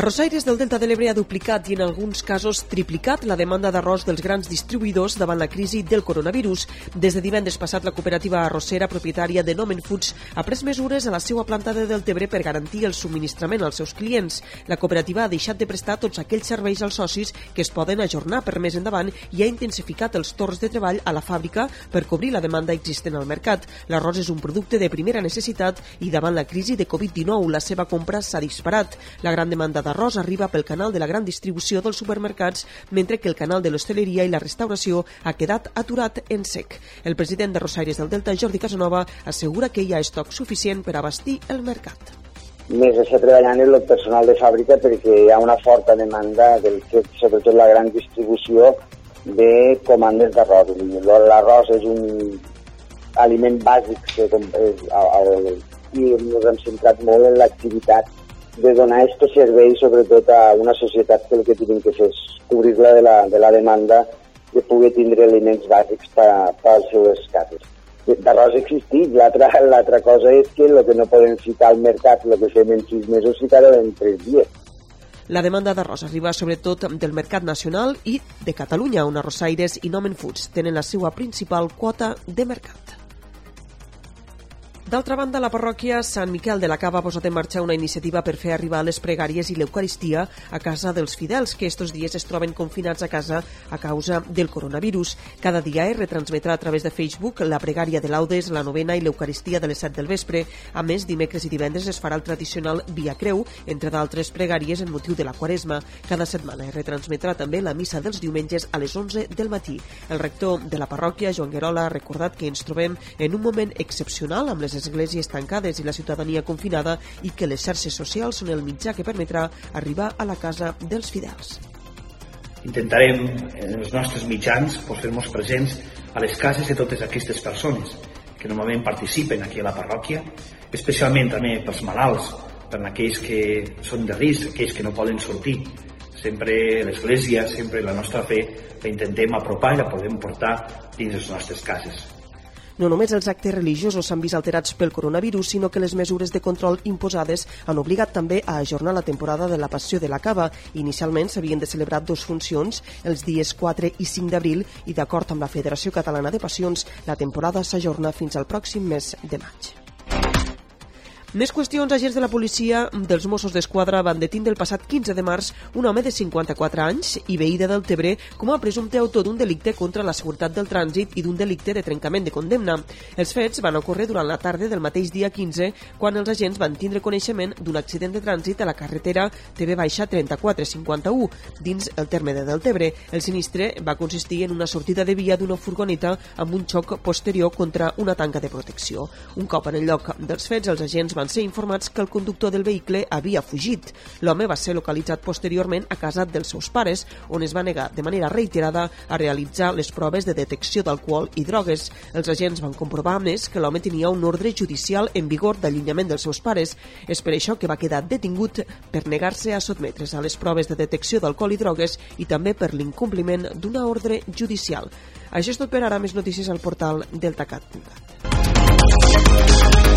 Arrossaires del Delta de l'Ebre ha duplicat i en alguns casos triplicat la demanda d'arròs dels grans distribuïdors davant la crisi del coronavirus. Des de divendres passat, la cooperativa arrossera propietària de Nomen Foods ha pres mesures a la seva planta de Deltebre per garantir el subministrament als seus clients. La cooperativa ha deixat de prestar tots aquells serveis als socis que es poden ajornar per més endavant i ha intensificat els torns de treball a la fàbrica per cobrir la demanda existent al mercat. L'arròs és un producte de primera necessitat i davant la crisi de Covid-19 la seva compra s'ha disparat. La gran demanda d'arròs arriba pel canal de la gran distribució dels supermercats, mentre que el canal de l'hostaleria i la restauració ha quedat aturat en sec. El president de Rosaires del Delta, Jordi Casanova, assegura que hi ha estoc suficient per abastir el mercat més està treballant el personal de fàbrica perquè hi ha una forta demanda del que sobretot la gran distribució de comandes d'arròs. L'arròs és un aliment bàsic que, i ens hem centrat molt en l'activitat de donar aquest servei sobretot a una societat que el que tenim que fer és cobrir-la de, la, de la demanda de poder tindre aliments bàsics per, per les seves cases. D'arròs existit, l'altra cosa és que el que no podem ficar al mercat, el que fem en sis mesos, ficar en tres dies. La demanda d'arròs arriba sobretot del mercat nacional i de Catalunya, on Arrossaires i Nomen Foods tenen la seva principal quota de mercat. D'altra banda, la parròquia Sant Miquel de la Cava ha posat en marxa una iniciativa per fer arribar les pregàries i l'Eucaristia a casa dels fidels que estos dies es troben confinats a casa a causa del coronavirus. Cada dia es retransmetrà a través de Facebook la pregària de laudes, la novena i l'Eucaristia de les 7 del vespre. A més, dimecres i divendres es farà el tradicional Via Creu, entre d'altres pregàries en motiu de la Quaresma. Cada setmana es retransmetrà també la missa dels diumenges a les 11 del matí. El rector de la parròquia, Joan Guerola, ha recordat que ens trobem en un moment excepcional amb les esglésies tancades i la ciutadania confinada i que les xarxes socials són el mitjà que permetrà arribar a la casa dels fidels. Intentarem, en els nostres mitjans, fer-nos presents a les cases de totes aquestes persones que normalment participen aquí a la parròquia, especialment també pels malalts, per aquells que són de risc, aquells que no poden sortir. Sempre l'Església, sempre la nostra fe, la intentem apropar i la podem portar dins les nostres cases. No només els actes religiosos s'han vist alterats pel coronavirus, sinó que les mesures de control imposades han obligat també a ajornar la temporada de la Passió de la Cava. Inicialment s'havien de celebrar dos funcions els dies 4 i 5 d'abril i d'acord amb la Federació Catalana de Passions, la temporada s'ajorna fins al pròxim mes de maig. Més qüestions. Agents de la policia dels Mossos d'Esquadra van detindre el passat 15 de març un home de 54 anys i veí de Deltebre com a presumpte autor d'un delicte contra la seguretat del trànsit i d'un delicte de trencament de condemna. Els fets van ocórrer durant la tarda del mateix dia 15 quan els agents van tindre coneixement d'un accident de trànsit a la carretera TV-3451 dins el terme de Deltebre. El sinistre va consistir en una sortida de via d'una furgoneta amb un xoc posterior contra una tanca de protecció. Un cop en el lloc dels fets, els agents van ser informats que el conductor del vehicle havia fugit. L'home va ser localitzat posteriorment a casa dels seus pares, on es va negar de manera reiterada a realitzar les proves de detecció d'alcohol i drogues. Els agents van comprovar, a més, que l'home tenia un ordre judicial en vigor d'allunyament dels seus pares. És per això que va quedar detingut per negar-se a sotmetre's a les proves de detecció d'alcohol i drogues i també per l'incompliment d'una ordre judicial. Això és tot per ara. Més notícies al portal deltacat.cat.